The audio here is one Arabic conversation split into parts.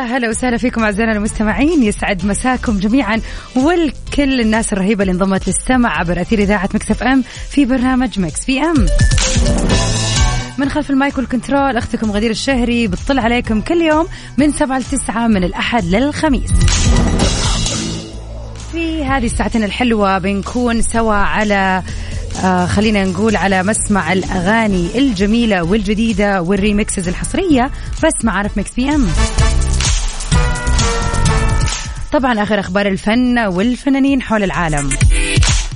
يا هلا وسهلا فيكم أعزائنا المستمعين. يسعد مساكم جميعا والكل الناس الرهيبة اللي انضمت للسمع عبر أثير إذاعة Mix FM في برنامج Mix PM. من خلف المايك وال control أختكم غدير الشهري بتطل عليكم كل يوم من 7 ل 9 من الأحد للخميس. في هذه الساعتين الحلوة بنكون سوا على آه خلينا نقول على مسمع الأغاني الجميلة والجديدة وال remixes الحصرية. بس معارف Mix PM. طبعا آخر أخبار الفن والفنانين حول العالم.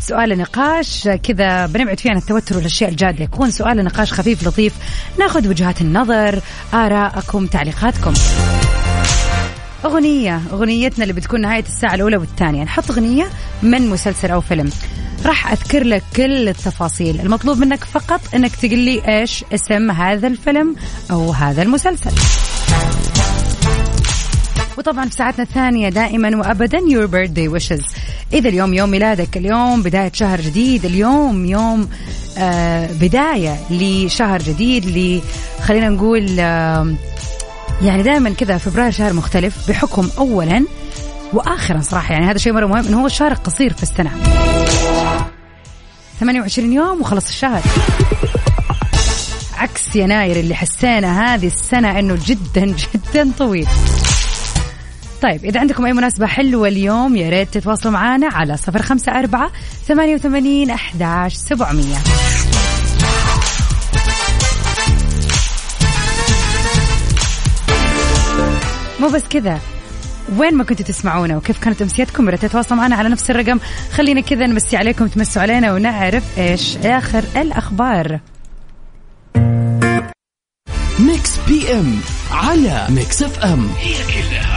سؤال نقاش كذا بنبعد فيه عن التوتر والأشياء الجاده يكون. سؤال نقاش خفيف لطيف. ناخذ وجهات النظر ارائكم تعليقاتكم. أغنية أغنيتنا اللي بتكون نهاية الساعة الأولى والثانية. نحط أغنية من مسلسل أو فيلم. راح أذكر لك كل التفاصيل. المطلوب منك فقط أنك تقول لي إيش اسم هذا الفيلم أو هذا المسلسل. وطبعا في ساعتنا الثانية دائما وأبدا your birthday wishes. إذا اليوم يوم ميلادك اليوم بداية شهر جديد. اليوم يوم آه بداية لشهر جديد ل خلينا نقول آه يعني دائما كذا فبراير شهر مختلف بحكم اولا واخرا صراحة. يعني هذا شيء مرة مهم إنه هو الشهر القصير في السنة. 28 يوم وخلص الشهر. عكس يناير اللي حسينا هذه السنة إنه جدا جدا طويل. طيب إذا عندكم أي مناسبة حلوة اليوم يا ريت تتواصلوا معنا على صفر خمسة أربعة ثمانية وثمانين أحداش سبعمية. مو بس كذا وين ما كنتوا تسمعونا وكيف كانت أمسيتكم ريت تتواصلوا معنا على نفس الرقم. خلينا كذا نمسي عليكم تمسوا علينا ونعرف إيش آخر الأخبار. Mix PM على Mix FM هي كلها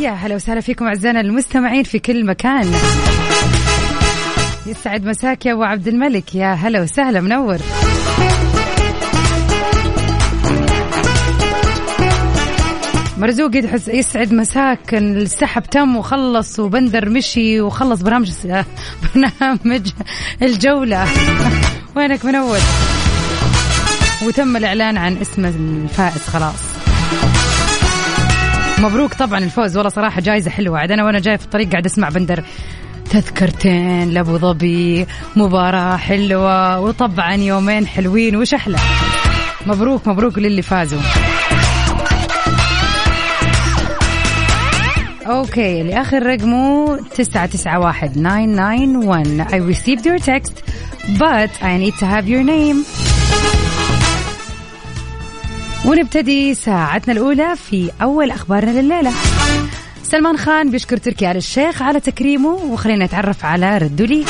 ويا هلا وسهلا فيكم أعزائنا المستمعين في كل مكان. يسعد مساك يا أبو عبد الملك. يا هلا وسهلا منور. مرزوق يدحس يسعد مساك. السحب تم وخلص وبندر مشي وخلص برنامج برنامج الجولة. وينك منور؟ وتم الإعلان عن اسم الفائز خلاص. مبروك طبعا الفوز. والله صراحة جائزة حلوة. عاد أنا وأنا جاي في الطريق قاعد أسمع بندر. تذكرتين لأبو ظبي مباراة حلوة وطبعا يومين حلوين وش أحلى. مبروك مبروك للي فازوا. okay اللي اخر رقمه تسعة تسعة واحد nine nine one I received your text but I need to have your name. ونبتدي ساعتنا الأولى في أول أخبارنا لليلة. سلمان خان بيشكر تركي آل الشيخ على تكريمه وخلينا نتعرف على رده لي.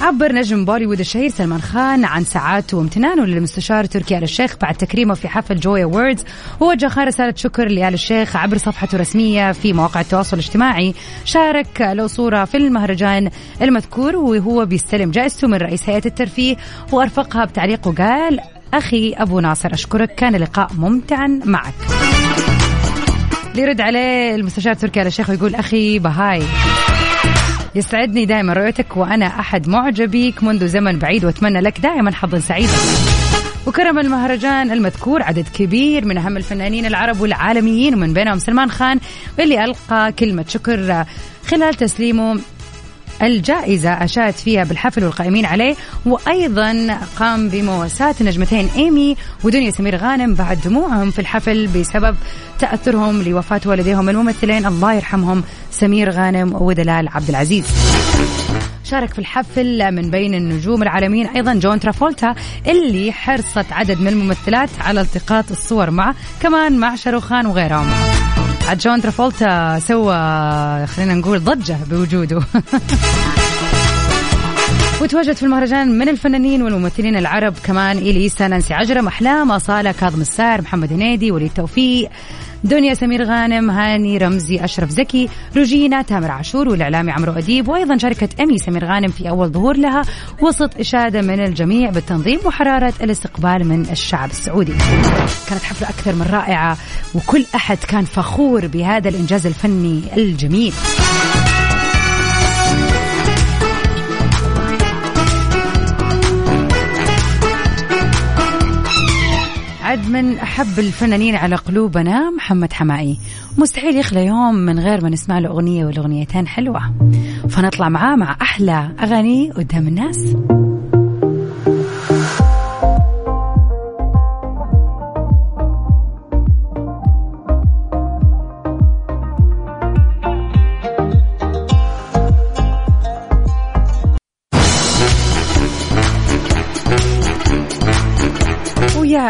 عبر نجم بوليوود الشهير سلمان خان عن سعادته وامتنانه للمستشار تركي آل الشيخ بعد تكريمه في حفل Joy Awards ووجه خان رسالة شكر لآل الشيخ عبر صفحته الرسمية في مواقع التواصل الاجتماعي. شارك له صورة في المهرجان المذكور وهو بيستلم جائزته من رئيس هيئة الترفيه وأرفقها بتعليق وقال أخي أبو ناصر أشكرك. كان لقاء ممتعا معك. ليرد عليه المستشار تركي آل الشيخ ويقول أخي بهاي يسعدني دائما رؤيتك وأنا أحد معجبيك منذ زمن بعيد وأتمنى لك دائما حظا سعيدا. وكرم المهرجان المذكور عدد كبير من أهم الفنانين العرب والعالميين ومن بينهم سلمان خان واللي ألقى كلمة شكر خلال تسليمه الجائزة أشاد فيها بالحفل والقائمين عليه وأيضا قام بمواساة النجمتين إيمي ودنيا سمير غانم بعد دموعهم في الحفل بسبب تأثرهم لوفاة والديهم الممثلين. الله يرحمهم سمير غانم ودلال عبد العزيز. شارك في الحفل من بين النجوم العالميين أيضا جون ترافولتا اللي حرصت عدد من الممثلات على التقاط الصور معه كمان مع شاروخان وغيرهم. عاد جون ترافولتا سوى خلينا نقول ضجة بوجوده. وتواجد في المهرجان من الفنانين والممثلين العرب كمان إليسا نانسي عجرم أحلام أصالة كاظم السار محمد هنيدي وليد توفيق. دنيا سمير غانم هاني رمزي أشرف زكي روجينا تامر عاشور والإعلامي عمرو أديب وأيضا شاركت أمي سمير غانم في أول ظهور لها وسط إشادة من الجميع بالتنظيم وحرارة الاستقبال من الشعب السعودي. كانت حفلة أكثر من رائعة وكل أحد كان فخور بهذا الإنجاز الفني الجميل. عد من أحب الفنانين على قلوبنا محمد حمائي. مستحيل يخلى يوم من غير ما نسمع له أغنية والأغنيتين حلوة. فنطلع معاه مع أحلى أغاني قدام الناس.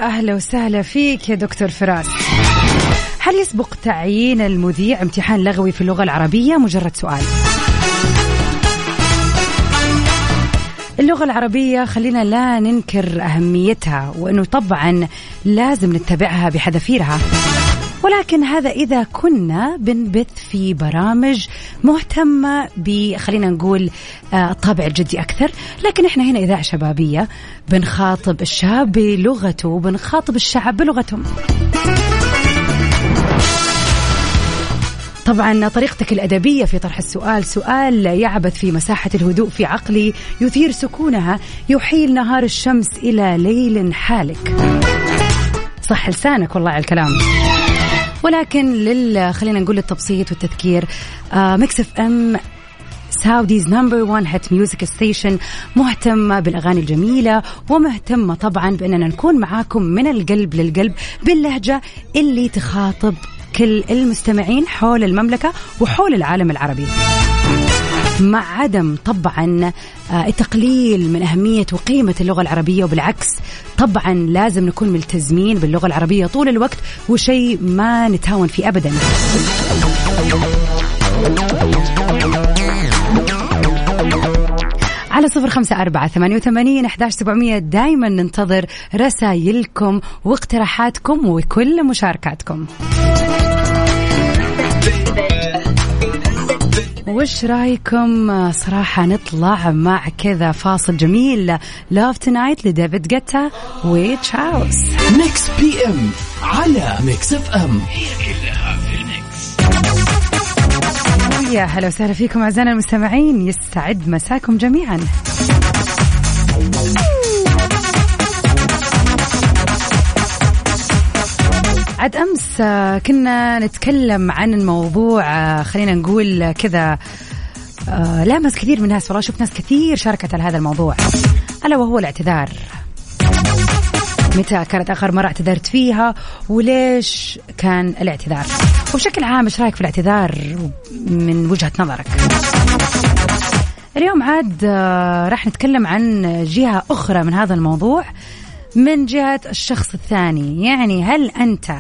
أهلا وسهلا فيك يا دكتور فراس. هل يسبق تعيين المذيع امتحان لغوي في اللغة العربية؟ مجرد سؤال. اللغة العربية خلينا لا ننكر أهميتها وأنه طبعا لازم نتبعها بحذافيرها. ولكن هذا إذا كنا بنبث في برامج مهتمة خلينا نقول آه، الطابع الجدي أكثر. لكن إحنا هنا إذاعة شبابية بنخاطب الشاب بلغته وبنخاطب الشعب بلغتهم طبعا طريقتك الأدبية في طرح السؤال سؤال يعبث في مساحة الهدوء في عقلي يثير سكونها يحيل نهار الشمس إلى ليل حالك. صح لسانك والله على الكلام. ولكن لل خلينا نقول التبسيط والتذكير Mix FM Saudi's number 1 hit music station مهتمة بالأغاني الجميلة ومهتمة طبعا بأننا نكون معاكم من القلب للقلب باللهجة اللي تخاطب كل المستمعين حول المملكة وحول العالم العربي. مع عدم طبعا آه، التقليل من أهمية وقيمة اللغة العربية وبالعكس طبعا لازم نكون ملتزمين باللغة العربية طول الوقت وشيء ما نتهاون فيه أبدا. صفر خمسة أربعة ثمانية وثمانين أحداش سبعمية. دايما ننتظر رسائلكم واقتراحاتكم وكل مشاركاتكم. وش رأيكم صراحة نطلع مع كذا فاصل جميل؟ لاف تنايت لديفيد جيتا Witch house. Mix PM على Mix FM هي كلها يا هلا وسهلا فيكم أعزائنا المستمعين. يسعد مساكم جميعا. عاد أمس كنا نتكلم عن الموضوع خلينا نقول كذا آه، لامس كثير من الناس والله شفت ناس كثير شاركت على هذا الموضوع. ألا وهو الاعتذار. متى كانت آخر مرة اعتذرت فيها وليش كان الاعتذار؟ وبشكل عام إيش رأيك في الاعتذار من وجهة نظرك؟ اليوم عاد راح نتكلم عن جهة أخرى من هذا الموضوع من جهة الشخص الثاني. يعني هل أنت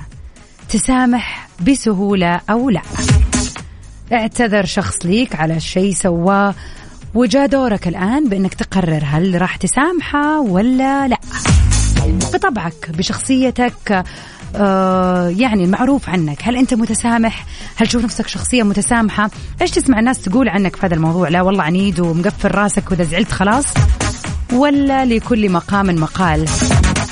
تسامح بسهولة أو لا؟ اعتذر شخص ليك على شيء سواه وجاء دورك الآن بأنك تقرر هل راح تسامحه ولا لا. بطبعك بشخصيتك آه يعني المعروف عنك. هل أنت متسامح؟ هل تشوف نفسك شخصية متسامحة؟ إيش تسمع الناس تقول عنك في هذا الموضوع؟ لا والله عنيد ومقفل راسك وإذا زعلت خلاص. ولا لكل مقام مقال.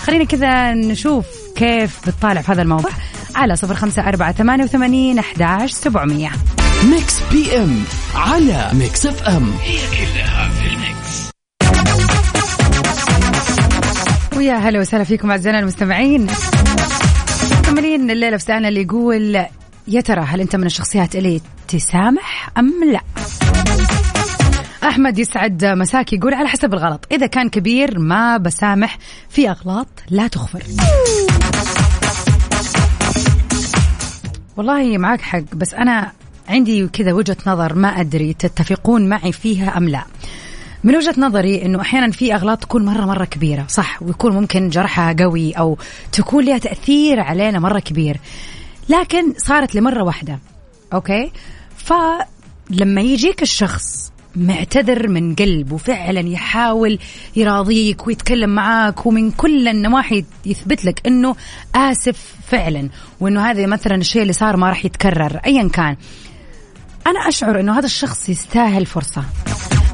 خلينا كذا نشوف كيف بتطالع في هذا الموضوع. على صفر خمسة أربعة ثمانية وثمانين أحداش سبعمية. Mix PM على Mix FM. هي كلها في ويا هلا وسهلا فيكم أعزائنا المستمعين. مكملين الليلة في سؤالنا اللي يقول يا ترى هل أنت من الشخصيات اللي تسامح أم لا؟ أحمد يسعد مساك يقول على حسب الغلط. إذا كان كبير ما بسامح في أغلاط لا تغفر. والله معك حق بس أنا عندي كذا وجهة نظر ما أدري تتفقون معي فيها أم لا. من وجهة نظري إنه أحيانا في أغلاط تكون مرة مرة كبيرة صح ويكون ممكن جرحها قوي أو تكون لها تأثير علينا مرة كبير. لكن صارت لمرة واحدة أوكي؟ فلما يجيك الشخص معتذر من قلب وفعلا يحاول يراضيك ويتكلم معاك ومن كل النواحي يثبت لك إنه آسف فعلا وإنه هذا مثلا الشيء اللي صار ما راح يتكرر ايا كان. أنا أشعر إنه هذا الشخص يستاهل فرصة.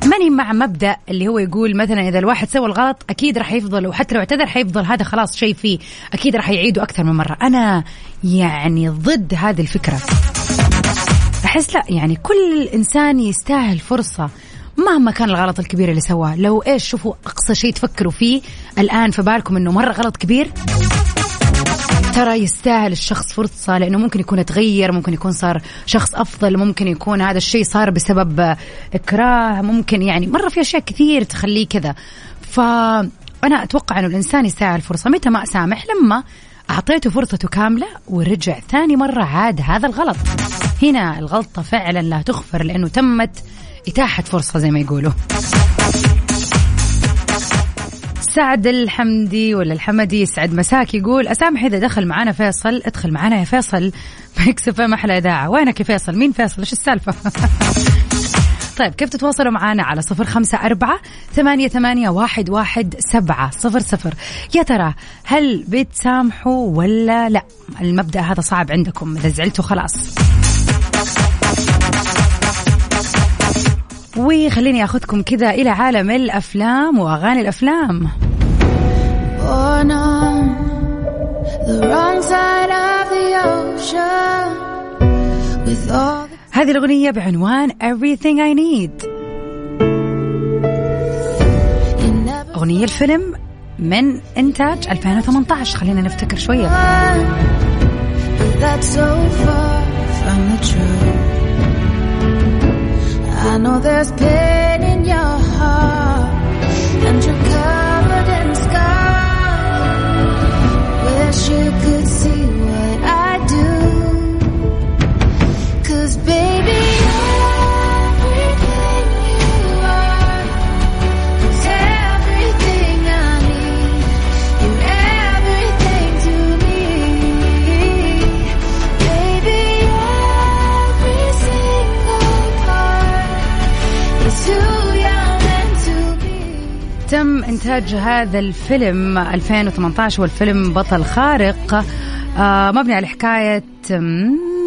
ماني مع مبدأ اللي هو يقول مثلا إذا الواحد سوى الغلط أكيد راح يفضل وحتى لو اعتذر حيفضل هذا خلاص شيء فيه. أكيد راح يعيده أكثر من مرة. أنا يعني ضد هذه الفكرة. أحس لا يعني كل إنسان يستاهل فرصة مهما كان الغلط الكبير اللي سواه. لو إيش شوفوا أقصى شيء تفكروا فيه الآن في بالكم إنه مرة غلط كبير. ترى يستاهل الشخص فرصة لأنه ممكن يكون تغير ممكن يكون صار شخص أفضل ممكن يكون هذا الشيء صار بسبب إكراه ممكن يعني مرة في أشياء كثير تخليه كذا. فأنا أتوقع أنه الإنسان يستاهل فرصة متى ما أسامح لما أعطيته فرصته كاملة ورجع ثاني مرة عاد هذا الغلط. هنا الغلطة فعلا لا تغفر لأنه تمت إتاحة فرصة زي ما يقولوا. سعد الحمدي ولا الحمدي يسعد مساك يقول أسامح إذا دخل معنا فيصل ادخل معنا يا فيصل. مكسف أحلى إذاعة. وينك يا فيصل؟ مين فيصل؟ إيش السالفة? طيب كيف تتواصلوا معنا على صفر خمسة أربعة ثمانية, ثمانية واحد, واحد سبعة صفر صفر؟ يا ترى هل بتسامحوا ولا لا؟ المبدأ هذا صعب عندكم إذا زعلتوا خلاص. وخليني أخذكم كذا إلى عالم الأفلام وأغاني الأفلام. هذه الأغنية بعنوان Everything I Need. أغنية الفيلم من إنتاج 2018 خلينا نفتكر شوية. I know there's pain in your heart and you're covered in scars. Wish you could see إنتاج هذا الفيلم 2018 والفيلم بطل خارق. آه مبني على حكاية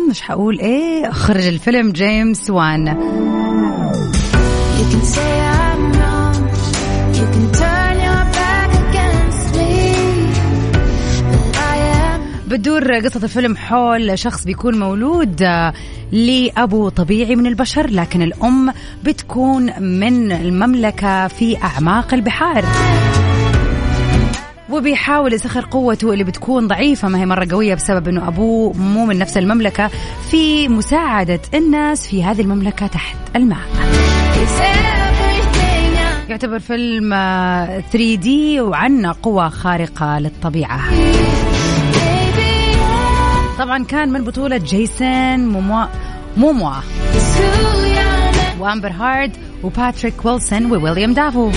مش حقول إيه أخرج الفيلم جيمس وان. بتدور قصة الفيلم حول شخص بيكون مولود آه، لأبو طبيعي من البشر لكن الأم بتكون من المملكة في أعماق البحار. وبيحاول يسخر قوته اللي بتكون ضعيفة ما هي مرة قوية بسبب أنه أبوه مو من نفس المملكة في مساعدة الناس في هذه المملكة تحت الماء. يعتبر فيلم 3D آه، وعن قوة خارقة للطبيعة. طبعا كان من بطولة جيسون موموا موموا وأمبر هارد وباتريك ويلسون وويليام دافو.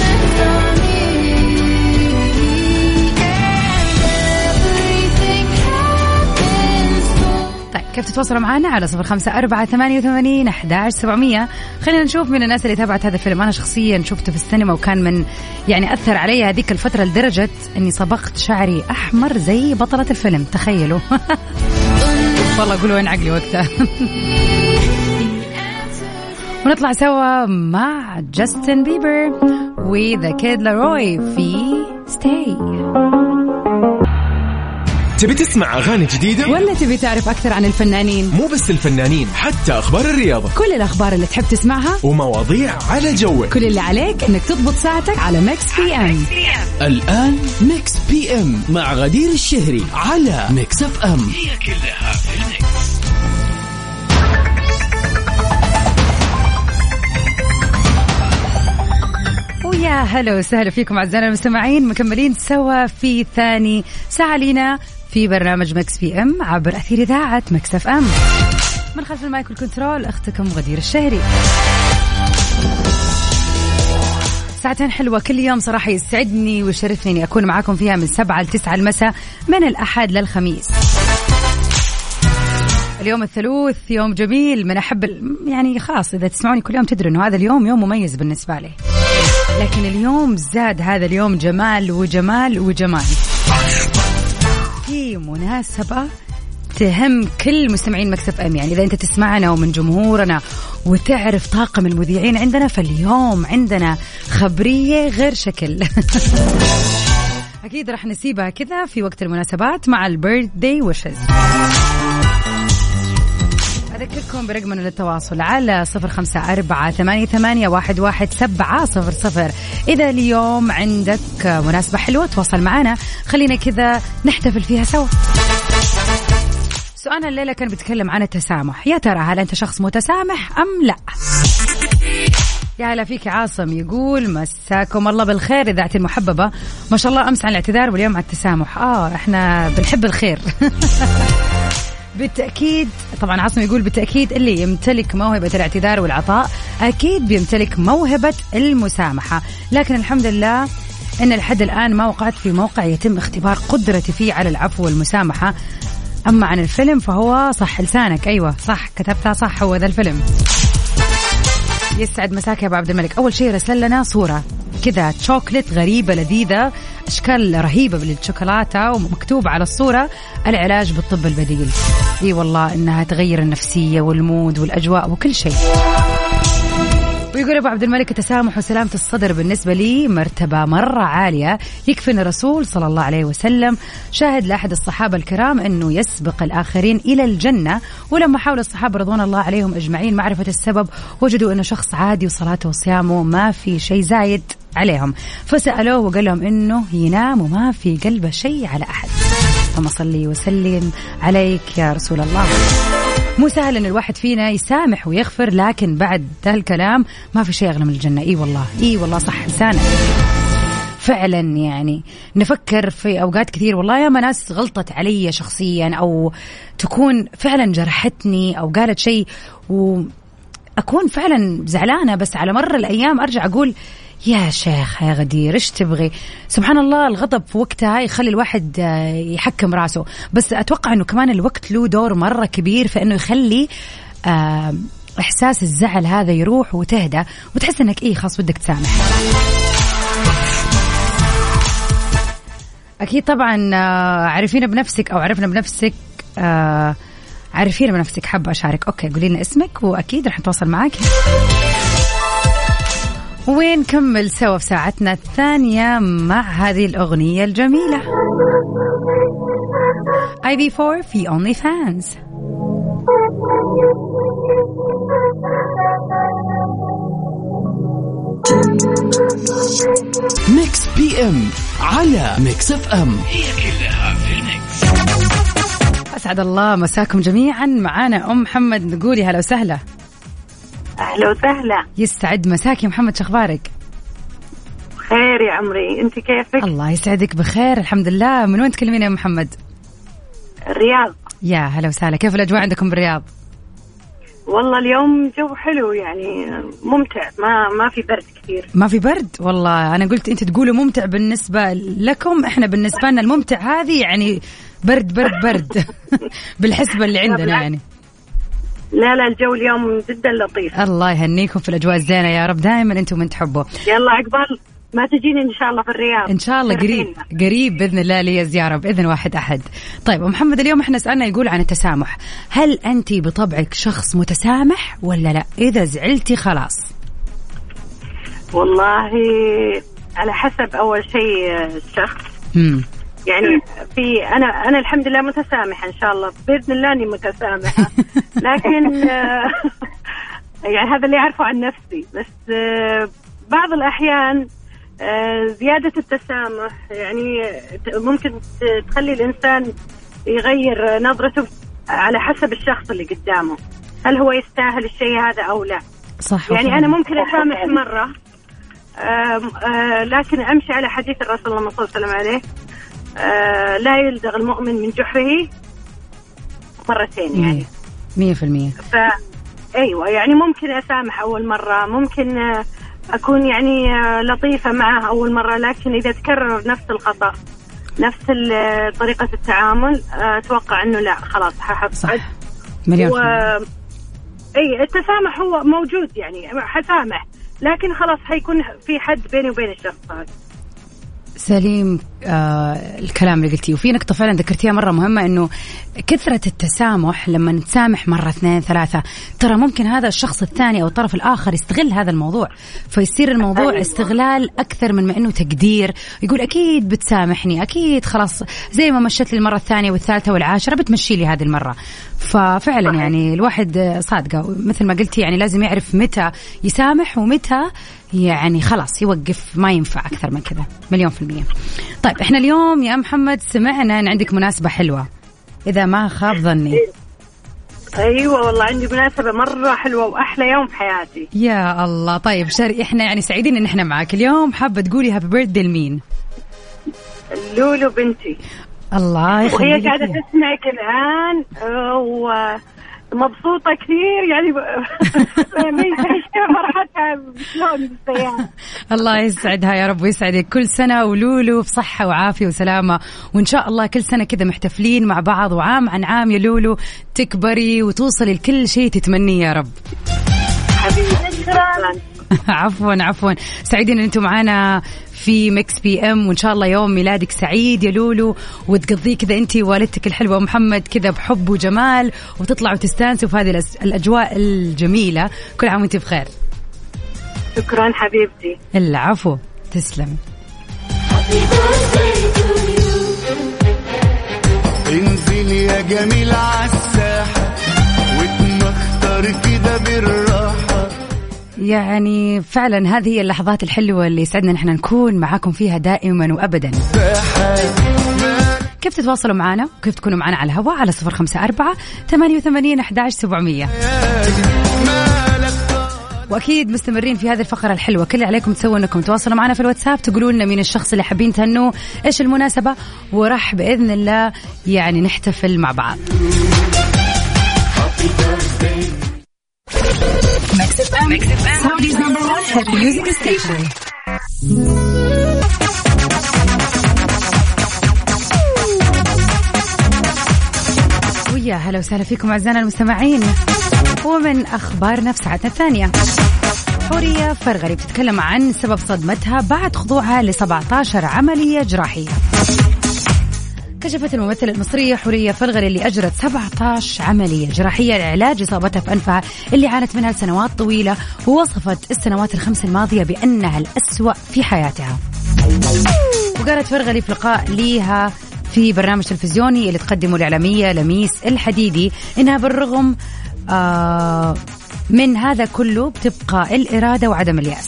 كيف تتواصلوا معنا على صفر خمسة أربعة ثمانية وثمانين أحداش سبعمية. خلينا نشوف من الناس اللي تابعت هذا الفيلم. أنا شخصيا شفته في السينما وكان من يعني أثر علي هذيك الفترة لدرجة أني صبغت شعري أحمر زي بطلة الفيلم. تخيلوا. والله أقول وين عقلي وقتها. ونطلع سوا مع جاستن بيبر وذا كيد لاروي في ستي تبي تسمع أغاني جديدة؟ ولا تبي تعرف أكثر عن الفنانين؟ مو بس الفنانين حتى أخبار الرياضة كل الأخبار اللي تحب تسمعها ومواضيع على جوك كل اللي عليك إنك تضبط ساعتك على ميكس بي إم الآن ميكس بي إم مع غدير الشهري على ميكس أف إم هي كلها في الميكس. ويا هلا وسهلا فيكم أعزائنا المستمعين مكملين سوا في ثاني ساعة لينا في برنامج Mix PM عبر أثير إذاعة Mix FM. من خلف ال mic وال control أختكم غدير الشهري. ساعتين حلوة كل يوم صراحة يسعدني ويشرفني اني أكون معاكم فيها من سبعة لتسعة المساء من الأحد للخميس. اليوم الثلوث يوم جميل من ال- يعني خلاص إذا تسمعوني كل يوم تدروا إنه هذا اليوم يوم مميز بالنسبة لي. لكن اليوم زاد هذا اليوم جمال وجمال وجمال. في مناسبة تهم كل مستمعين Mix FM يعني إذا أنت تسمعنا ومن جمهورنا وتعرف طاقم المذيعين عندنا فاليوم عندنا خبرية غير شكل. أكيد راح نسيبها كذا في وقت المناسبات مع ال birthday wishes أذكركم برقمنا للتواصل على صفر خمسة أربعة ثمانية, ثمانية واحد, واحد سبعة صفر صفر. إذا اليوم عندك مناسبة حلوة تواصل معنا. خلينا كذا نحتفل فيها سوا. سؤالنا الليلة كان بيتكلم عن التسامح. يا ترى هل أنت شخص متسامح أم لا؟ يا هلا فيك عاصم. يقول مساكم الله بالخير اذاعتي المحببة. ما شاء الله أمس عن الاعتذار واليوم على التسامح. آه إحنا بنحب الخير. بالتأكيد طبعا عاصم يقول بالتأكيد اللي يمتلك موهبة الاعتذار والعطاء أكيد بيمتلك موهبة المسامحة. لكن الحمد لله أن لحد الآن ما وقعت في موقع يتم اختبار قدرتي فيه على العفو والمسامحة. أما عن الفيلم فهو صح لسانك. أيوة صح كتبتها صح هو ذا الفيلم. يسعد مساك يا أبو عبد الملك. أول شيء رسل لنا صورة. كذا شوكلت غريبة لذيذة أشكال رهيبة بالشوكولاتة ومكتوب على الصورة العلاج بالطب البديل. إي والله إنها تغير النفسية والمود والأجواء وكل شيء. ويقول أبو عبد الملك التسامح وسلامة الصدر بالنسبة لي مرتبة مرة عالية. يكفي أن الرسول صلى الله عليه وسلم شاهد لأحد الصحابة الكرام أنه يسبق الآخرين إلى الجنة ولما حاول الصحابة رضوان الله عليهم أجمعين معرفة السبب وجدوا أنه شخص عادي وصلاته وصيامه ما في شيء زايد عليهم. فسألوه وقال لهم إنه ينام وما في قلبه شيء على أحد. اللهم صلي وسلم عليك يا رسول الله. مو سهل إن الواحد فينا يسامح ويغفر لكن بعد ذا الكلام ما في شيء اغلى من الجنة. إي والله إي والله صح لسانك فعلا يعني. نفكر في أوقات كثير والله يا ما ناس غلطت علي شخصيا أو تكون فعلا جرحتني أو قالت شيء و أكون فعلا زعلانة. بس على مر الأيام أرجع أقول يا شيخ يا غدير إيش تبغي؟ سبحان الله الغضب في وقتها يخلي الواحد آه، يحكم راسه. بس أتوقع إنه كمان الوقت له دور مرة كبير في إنه يخلي آه، إحساس الزعل هذا يروح وتهدى وتحس إنك إيه خلاص ودك تسامح. أكيد طبعا آه، عرفينا بنفسك أو عرفنا بنفسك عرفينا بنفسك حابة اشارك أوكي قولي لنا اسمك وأكيد رح نتواصل معك ونكمل سوا في ساعتنا الثانية مع هذه الأغنية الجميلة. اي بي 4 في اونلي فانز ميكس بي ام على ميكس اف ام هي كلها في ال Mix. أسعد الله مساكم جميعا. معانا أم محمد. نقولي هلا وسهلا. أهلا وسهلا. يستعد مساك يا محمد شخبارك خير يا عمري. أنت كيفك؟ الله يسعدك بخير الحمد لله. من وين تكلمين يا محمد؟ الرياض. يا هلا وسهلا. كيف الأجواء عندكم بالرياض؟ والله اليوم جو حلو يعني ممتع. ما ما في برد كثير. ما في برد؟ والله أنا قلت أنت تقولوا ممتع بالنسبة لكم إحنا بالنسبة لنا الممتع هذه يعني برد برد برد. بالحسبة اللي عندنا يعني. لا لا الجو اليوم جدا لطيف. الله يهنيكم في الأجواء الزينة يا رب دائما أنتم من تحبوا. يلا عقبال ما تجيني إن شاء الله في الرياض. إن شاء الله قريب. قريب بإذن الله لي زيارة بإذن واحد أحد. طيب محمد اليوم إحنا سألنا يقول عن التسامح. هل أنت بطبعك شخص متسامح ولا لا؟ إذا زعلتي خلاص. والله على حسب أول شيء الشخص. امم يعني في أنا أنا الحمد لله متسامحة إن شاء الله. بإذن الله إني متسامحة. لكن آه، يعني هذا اللي أعرفه عن نفسي. بس آه، بعض الأحيان آه، زيادة التسامح يعني ممكن تخلي الإنسان يغير نظرته على حسب الشخص اللي قدامه. هل هو يستاهل الشيء هذا أو لا؟ صح يعني. أنا ممكن أسامح مرة آم، آه، لكن أمشي على حديث الرسول صلى الله عليه وسلم عليه. آه، لا يلدغ المؤمن من جحره مرتين يعني. مية في المية. ف أيوه يعني ممكن أسامح أول مرة ممكن آه، أكون يعني آه، لطيفة معه أول مرة لكن إذا تكرر نفس الخطأ نفس طريقة التعامل أتوقع إنه لا خلاص ححط. صح. مليون و... أي التسامح هو موجود يعني حسامح لكن خلاص حيكون في حد بيني وبين الشخص هذا. سليم آه الكلام اللي قلتيه. وفي نقطة فعلا ذكرتيها مرة مهمة إنه كثرة التسامح لما نتسامح مرة اثنين ثلاثة ترى ممكن هذا الشخص الثاني أو الطرف الآخر يستغل هذا الموضوع. فيصير الموضوع أيوة. استغلال أكثر من ما إنه تقدير. يقول أكيد بتسامحني أكيد خلاص زي ما مشت لي المرة الثانية والثالثة والعاشرة بتمشي لي هذه المرة. ففعلا يعني الواحد صادقة. مثل ما قلتي يعني لازم يعرف متى يسامح ومتى يعني خلاص يوقف ما ينفع أكثر من كذا مليون في المية. طيب إحنا اليوم يا محمد سمعنا أن عندك مناسبة حلوة إذا ما خاب ظني. أيوه والله عندي مناسبة مرة حلوة وأحلى يوم في حياتي. يا الله طيب شر إحنا يعني سعيدين إن إحنا معاك. اليوم حابة تقولي هابي بيرثدي لمين؟ لولو بنتي. الله يخليك. وهي قاعدة تسمعك الآن. آه، ومبسوطه كثير يعني فرحتها شلون بالسيارة الله يسعدها يا رب ويسعدك. كل سنة ولولو بصحة وعافية وسلامة. وإن شاء الله كل سنة كذا محتفلين مع بعض وعام عن عام يا لولو. تكبري وتوصلي لكل شيء تتمنيه يا رب. حبيبتي شكرا. عفوا عفوا. سعيدين إن أنتم معانا في Mix PM وإن شاء الله يوم ميلادك سعيد يا لولو. وتقضيه كذا انت ووالدتك الحلوة محمد كذا بحب وجمال وتطلعوا تستانسوا في هذه الأجواء الجميلة. كل عام وانت بخير. شكرا حبيبتي. العفو. تسلم. انزل يا جميل عالساحة واتمختر كده بالراحة يعني فعلا هذه هي اللحظات الحلوة اللي يسعدنا نحن نكون معاكم فيها دائما وابدا. كيف تتواصلوا معنا؟ وكيف تكونوا معنا على الهواء؟ على صفر خمسة أربعة ثمانية وثمانين أحداش سبعمية. وأكيد مستمرين في هذه الفقرة الحلوة. كل اللي عليكم تسووا إنكم تواصلوا معنا في الواتساب تقولوا لنا مين الشخص اللي حابين تهنوه إيش المناسبة وراح بإذن الله يعني نحتفل مع بعض. ويا هلا وسهلا فيكم أعزائنا المستمعين. ومن اخبارنا في ساعتنا الثانية. حورية فرغلي بتتكلم عن سبب صدمتها بعد خضوعها ل 17 عملية جراحية. كشفت الممثلة المصرية حورية فرغلي اللي أجرت 17 عملية جراحية لعلاج إصابتها في أنفها اللي عانت منها لسنوات طويلة ووصفت السنوات الخمس الماضية بأنها الأسوأ في حياتها. وقالت فرغلي في لقاء ليها في برنامج تلفزيوني اللي تقدمه الإعلامية لميس الحديدي إنها بالرغم آه من هذا كله بتبقى الإرادة وعدم اليأس.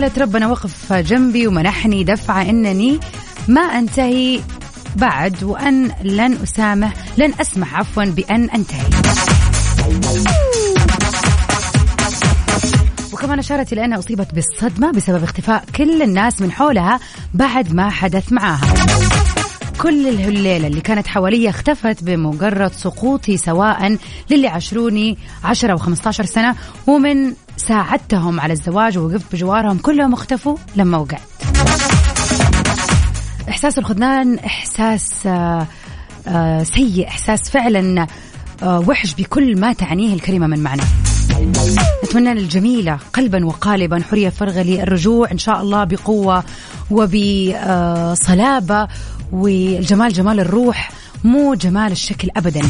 وقالت ربنا وقف جنبي ومنحني دفعة إنني ما أنتهي بعد وأن لن أسامح لن أسمح عفوا بأن أنتهي. وكمان أشارت إلى أنها أصيبت بالصدمة بسبب اختفاء كل الناس من حولها بعد ما حدث معاها. كل الليلة اللي كانت حواليا اختفت بمجرد سقوطي سواء للي عشروني عشرة و15 سنة ومن ساعدتهم على الزواج ووقفت بجوارهم كلهم اختفوا لما وقعت. إحساس الخذلان إحساس آه آه سيء إحساس فعلا آه وحش بكل ما تعنيه الكلمة من معنى. نتمنى للجميلة قلبا وقالبا حرية فرغلي الرجوع إن شاء الله بقوة وبصلابة والجمال جمال الروح مو جمال الشكل أبدا.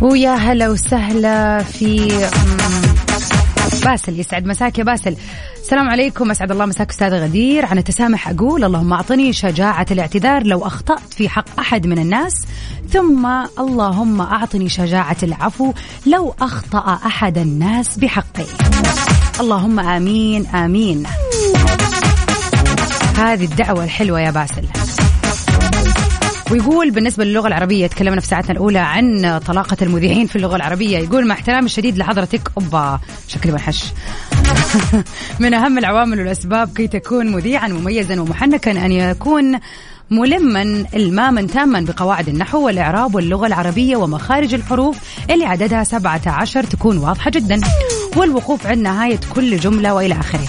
ويا هلا وسهلا في باسل يسعد مساك يا باسل. السلام عليكم أسعد الله مساك أستاذ غدير. عن التسامح أقول اللهم أعطني شجاعة الاعتذار لو أخطأت في حق أحد من الناس ثم اللهم أعطني شجاعة العفو لو أخطأ أحد الناس بحقي. اللهم آمين آمين. هذه الدعوة الحلوة يا باسل. ويقول بالنسبة للغة العربية تكلمنا في ساعتنا الأولى عن طلاقة المذيعين في اللغة العربية. يقول مع احترامي الشديد لحضرتك أوبا شكلي بنحش من أهم العوامل والأسباب كي تكون مذيعا مميزا ومحنكا أن يكون ملما الماما تاما بقواعد النحو والإعراب واللغة العربية ومخارج الحروف اللي عددها 17 تكون واضحة جدا. والوقوف عند نهاية كل جملة وإلى آخره.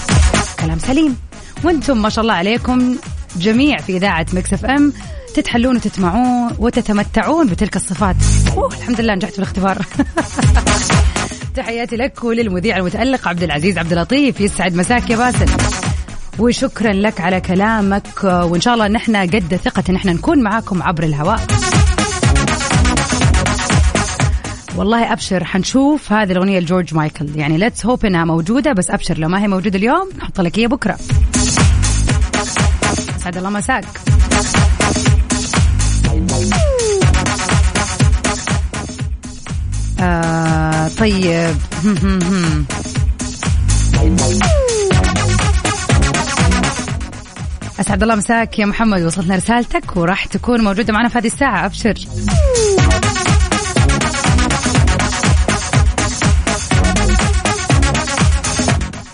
كلام سليم. وأنتم ما شاء الله عليكم جميع في إذاعة Mix FM. تتحلون وتتمتعون وتتمتعون بتلك الصفات. أوه الحمد لله نجحت في الاختبار تحياتي لك وللمذيع المتألق عبد العزيز عبد اللطيف يسعد مساك يا باسل. وشكرا لك على كلامك وإن شاء الله نحن قد ثقة ان إحنا نكون معاكم عبر الهواء. والله أبشر حنشوف هذه الأغنية لجورج مايكل. يعني let's hope إنها موجودة بس أبشر لو ما هي موجودة اليوم نحط لك هي بكرة. سعد الله مساك. آه طيب. أسعد الله مساك يا محمد وصلتنا رسالتك وراح تكون موجودة معنا في هذه الساعة أبشر.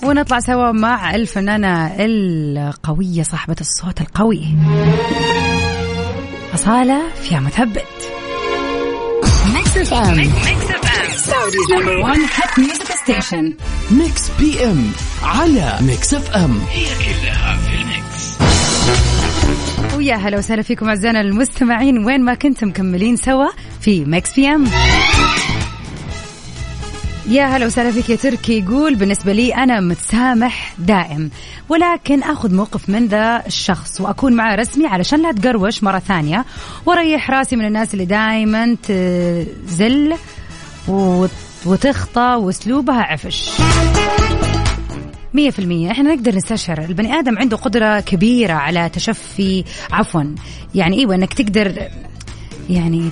ونطلع سوا مع الفنانة القوية صاحبة الصوت القوي. أصالة في مثبت Mix FM number 1 hit music station Mix PM على Mix FM هي كلها في ال Mix. ويا هلا وسهلا فيكم أعزائنا المستمعين. وين ما كنتم مكملين سوا في Mix PM يا هلا وسهلا فيك يا تركي. يقول بالنسبة لي أنا متسامح دائم ولكن أخذ موقف من ذا الشخص وأكون معه رسمي علشان لا تقروش مرة ثانية. وأريح راسي من الناس اللي دائما تزل وتخطى وأسلوبها عفش. مية في المية. إحنا نقدر نستشعر البني آدم عنده قدرة كبيرة على تشفي عفوا. يعني إيوه إنك تقدر يعني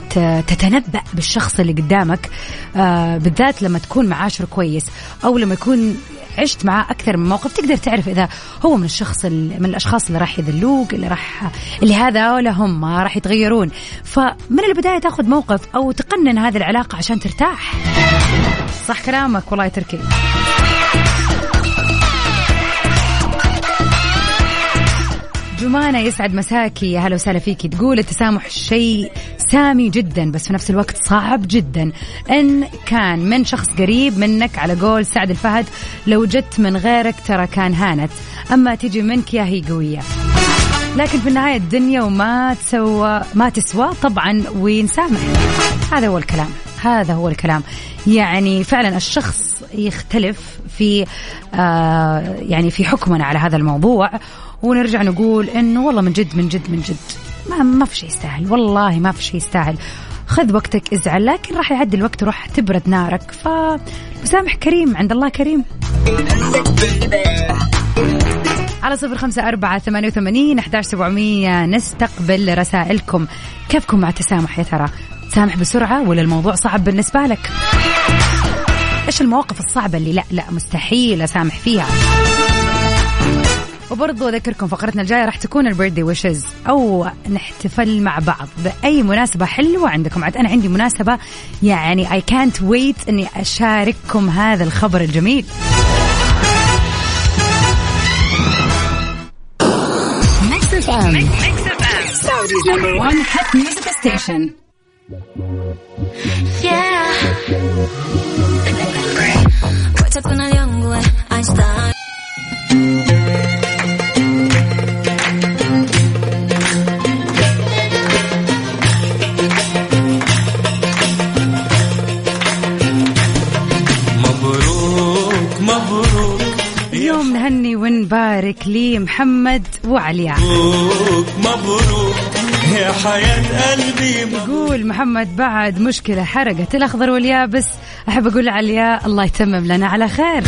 تتنبأ بالشخص اللي قدامك آه بالذات لما تكون معاشر كويس أو لما يكون عشت معاه أكثر من موقف تقدر تعرف إذا هو من الشخص من الأشخاص اللي راح يذلوك اللي راح اللي هذا ولا هم راح يتغيرون. فمن البداية تأخذ موقف أو تقنن هذه العلاقة عشان ترتاح. صح كلامك والله يا تركي جمانة يسعد مساكي يا هلا وسهلا فيكي. تقول التسامح شيء سامي جدا بس في نفس الوقت صعب جدا. إن كان من شخص قريب منك على قول سعد الفهد لو جت من غيرك ترى كان هانت. أما تجي منك يا هي قوية. لكن في النهاية الدنيا وما تسوى ما تسوى طبعا ونسامح هذا هو الكلام. هذا هو الكلام. يعني فعلا الشخص يختلف في آه يعني في حكمنا على هذا الموضوع. ونرجع نقول إنه والله من جد من جد من جد. ما ما في شيء يستاهل. والله ما في شيء يستاهل. خذ وقتك ازعل لكن راح يعدي الوقت وراح تبرد نارك. فمسامح كريم عند الله كريم. على صفر خمسة أربعة ثمانية وثمانين أحداش سبعمية. نستقبل رسائلكم. كيفكم مع التسامح يا ترى؟ تسامح بسرعة ولا الموضوع صعب بالنسبة لك؟ إيش المواقف الصعبة اللي لا لا مستحيل أسامح فيها؟ وبرضو أذكركم فقرتنا الجاية راح تكون ال birthday wishes أو نحتفل مع بعض بأي مناسبة حلوة عندكم. عاد أنا عندي مناسبة يعني اي كانت ويت إني أشارككم هذا الخبر الجميل. Mix FM Mix FM Saudi's number 1 hit music station Yeah. ونبارك لمحمد وعلياء مبروك مبروك يا حياة قلبي. يقول محمد بعد مشكلة حرقت الأخضر واليابس. أحب أقول علياء الله يتمم لنا على خير.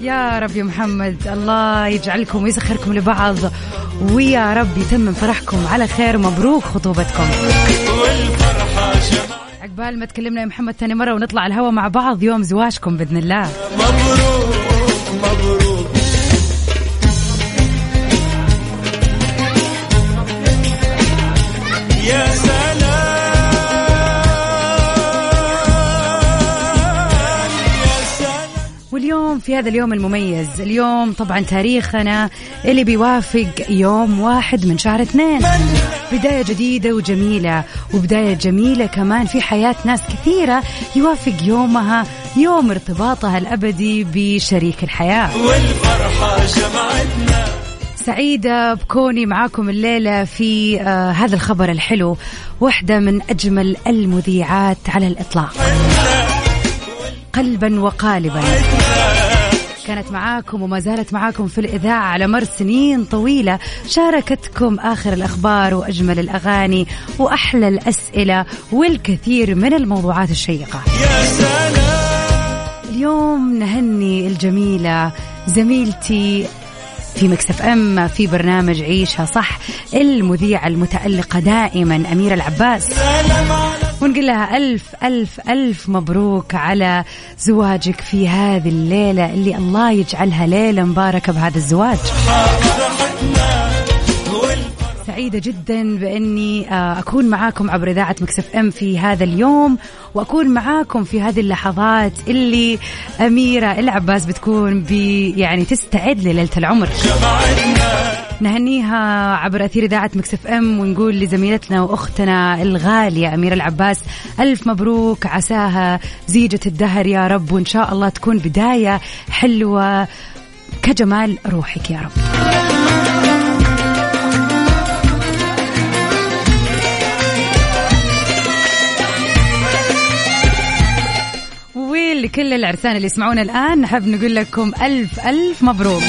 يا رب يا محمد الله يجعلكم ويسخركم لبعض. ويا رب يتمم فرحكم على خير. ومبروك خطوبتكم. عقبال ما تكلمنا يا محمد ثاني مرة ونطلع الهوا مع بعض. يوم زواجكم بإذن الله. مبروك مبروك. واليوم في هذا اليوم المميز. اليوم طبعا تاريخنا اللي بيوافق يوم واحد من شهر اثنين. بداية جديدة وجميلة وبداية جميلة كمان في حياة ناس كثيرة يوافق يومها يوم ارتباطها الأبدي بشريك الحياة. والفرحة جمعتنا سعيدة بكوني معاكم الليلة في آه هذا الخبر الحلو واحدة من أجمل المذيعات على الإطلاق. قلبا وقالبا. كانت معاكم وما زالت معاكم في الإذاعة على مر سنين طويلة. شاركتكم آخر الأخبار وأجمل الأغاني وأحلى الأسئلة والكثير من الموضوعات الشيقة. يا سلام اليوم نهني الجميلة زميلتي في مكسف إم في برنامج عيشها صح المذيعة المتألقة دائما أميرة العباس. سلام على ونقول لها ألف ألف ألف مبروك على زواجك في هذه الليلة اللي الله يجعلها ليلة مباركة بهذا الزواج. سعيدة جدا بأني آه، أكون معاكم عبر إذاعة Mix FM في هذا اليوم وأكون معاكم في هذه اللحظات اللي أميرة العباس بتكون بي يعني تستعد لليلة العمر. نهنيها عبر أثير إذاعة Mix FM ونقول لزميلتنا وأختنا الغالية أميرة العباس ألف مبروك عساها زيجة الدهر يا رب وإن شاء الله تكون بداية حلوة كجمال روحك يا رب. ولكل العرسان اللي يسمعونا الآن نحب نقول لكم ألف ألف مبروك.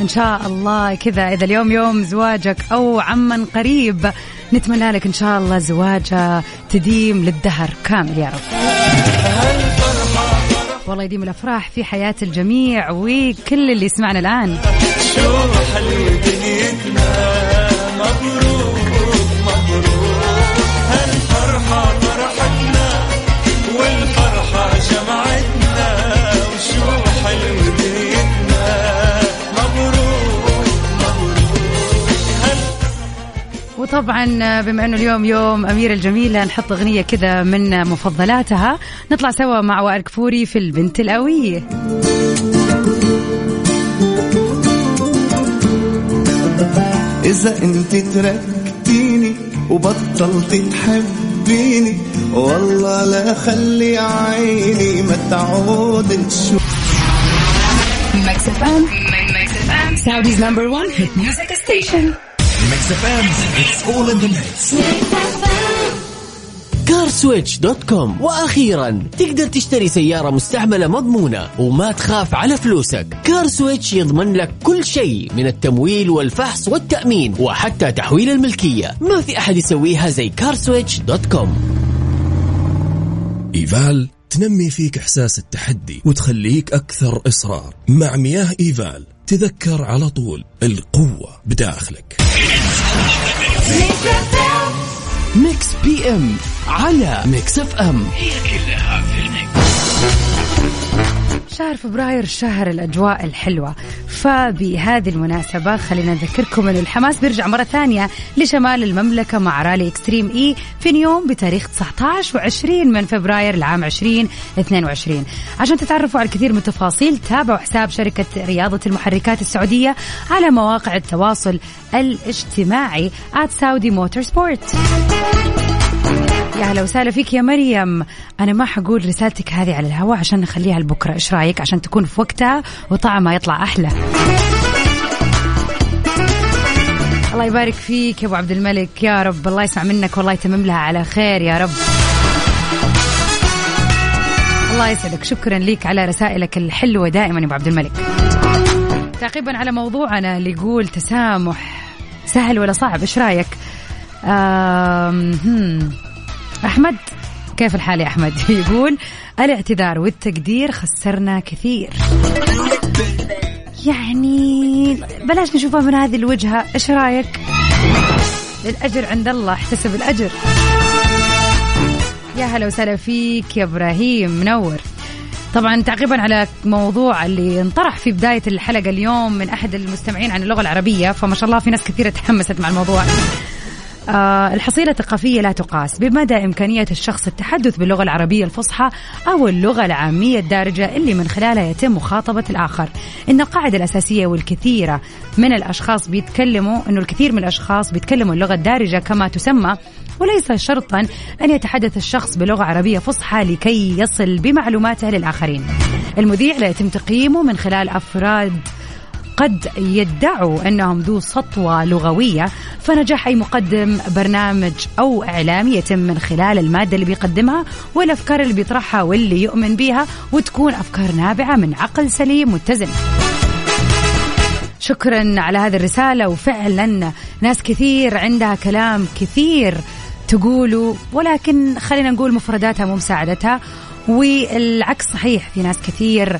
إن شاء الله كذا. إذا اليوم يوم زواجك أو عمن قريب نتمنى لك إن شاء الله زواجة تديم للدهر كامل يا رب. والله يديم الأفراح في حياة الجميع وكل اللي يسمعنا الآن. وطبعا بما أنه اليوم يوم اميره الجميلة نحط أغنية كذا من مفضلاتها نطلع سوا مع وائل كفوري في البنت القويه إذا أنت تركتيني وبطلت تحبيني والله لا خلي عيني ما تعود تشوف Mix FM. Mix FM. Saudi's number one hit music station. كارسويتش دوت كوم وأخيرا تقدر تشتري سيارة مستعملة مضمونة وما تخاف على فلوسك. CarSwitch يضمن لك كل شيء من التمويل والفحص والتأمين وحتى تحويل الملكية. ما في أحد يسويها زي CarSwitch dot com إيفال تنمي فيك إحساس التحدي وتخليك أكثر إصرار. مع مياه إيفال تذكر على طول القوة بداخلك. Mix PM على Mix FM. شهر فبراير شهر الأجواء الحلوة. فبهذه المناسبة خلينا نذكركم أن الحماس بيرجع مرة ثانية لشمال المملكة مع رالي Extreme E في نيوم بتاريخ 19 و20 من فبراير العام 2022 عشان تتعرفوا على الكثير من التفاصيل تابعوا حساب شركة رياضة المحركات السعودية على مواقع التواصل الاجتماعي at Saudi Motorsport. يا هلا وسهلا فيك يا مريم. أنا ما حقول رسالتك هذه على الهواء عشان نخليها لبكرة. إيش رأيك؟ عشان تكون في وقتها وطعمها يطلع أحلى. الله يبارك فيك يا أبو عبد الملك. يا رب الله يسمع منك والله يتمم لها على خير يا رب. الله يسعدك. شكرا لك على رسائلك الحلوة دائما يا أبو عبد الملك. تعقيبا على موضوعنا اللي يقول تسامح. سهل ولا صعب؟ إيش رأيك؟ آم، هم. أحمد كيف الحال يا أحمد؟ يقول الاعتذار والتقدير خسرنا كثير. يعني بلاش نشوفها من هذه الوجهة. إيش رأيك؟ الاجر عند الله احتسب الأجر. يا هلا وسهلا فيك يا إبراهيم منور. طبعا تعقيبا على موضوع اللي انطرح في بداية الحلقة اليوم من أحد المستمعين عن اللغة العربية فما شاء الله في ناس كثيرة تحمست مع الموضوع. الحصيلة الثقافية لا تقاس بمدى إمكانية الشخص التحدث باللغة العربية الفصحى أو اللغة العامية الدارجة اللي من خلالها يتم مخاطبة الآخر. إن القاعدة الأساسية والكثيرة من الأشخاص بيتكلموا إنه الكثير من الأشخاص بيتكلموا اللغة الدارجة كما تسمى وليس شرطا أن يتحدث الشخص بلغة عربية فصحى لكي يصل بمعلوماته للآخرين. المذيع لا يتم تقييمه من خلال أفراد قد يدعوا أنهم ذو سطوة لغوية فنجاح أي مقدم برنامج أو اعلامي يتم من خلال المادة اللي بيقدمها والأفكار اللي بيطرحها واللي يؤمن بها وتكون أفكار نابعة من عقل سليم متزن. شكرا على هذه الرسالة وفعلا ناس كثير عندها كلام كثير تقوله ولكن خلينا نقول مفرداتها مو مساعدتها والعكس صحيح في ناس كثير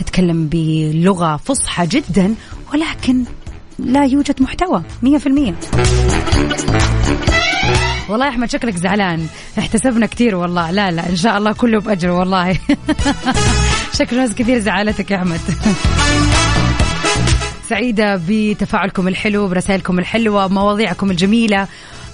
تتكلم بلغة فصحى جدا ولكن لا يوجد محتوى مية في المية. والله يا أحمد شكلك زعلان. احتسبنا كثير والله. لا لا إن شاء الله كله بأجر والله. شكل ناس كثير زعلتك يا أحمد. سعيدة بتفاعلكم الحلو برسائلكم الحلوة بمواضيعكم الجميلة.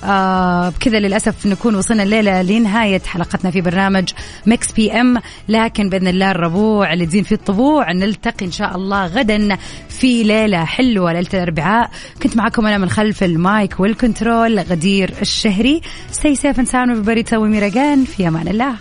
آه بكذا للأسف نكون وصلنا الليلة لنهاية حلقتنا في برنامج Mix PM لكن بإذن الله الربوع اللي تزين فيه الطبوع نلتقي إن شاء الله غدا في ليلة حلوة ليلة الأربعاء. كنت معكم أنا من خلف المايك والكنترول غدير الشهري. So everybody till we meet again في أمان الله.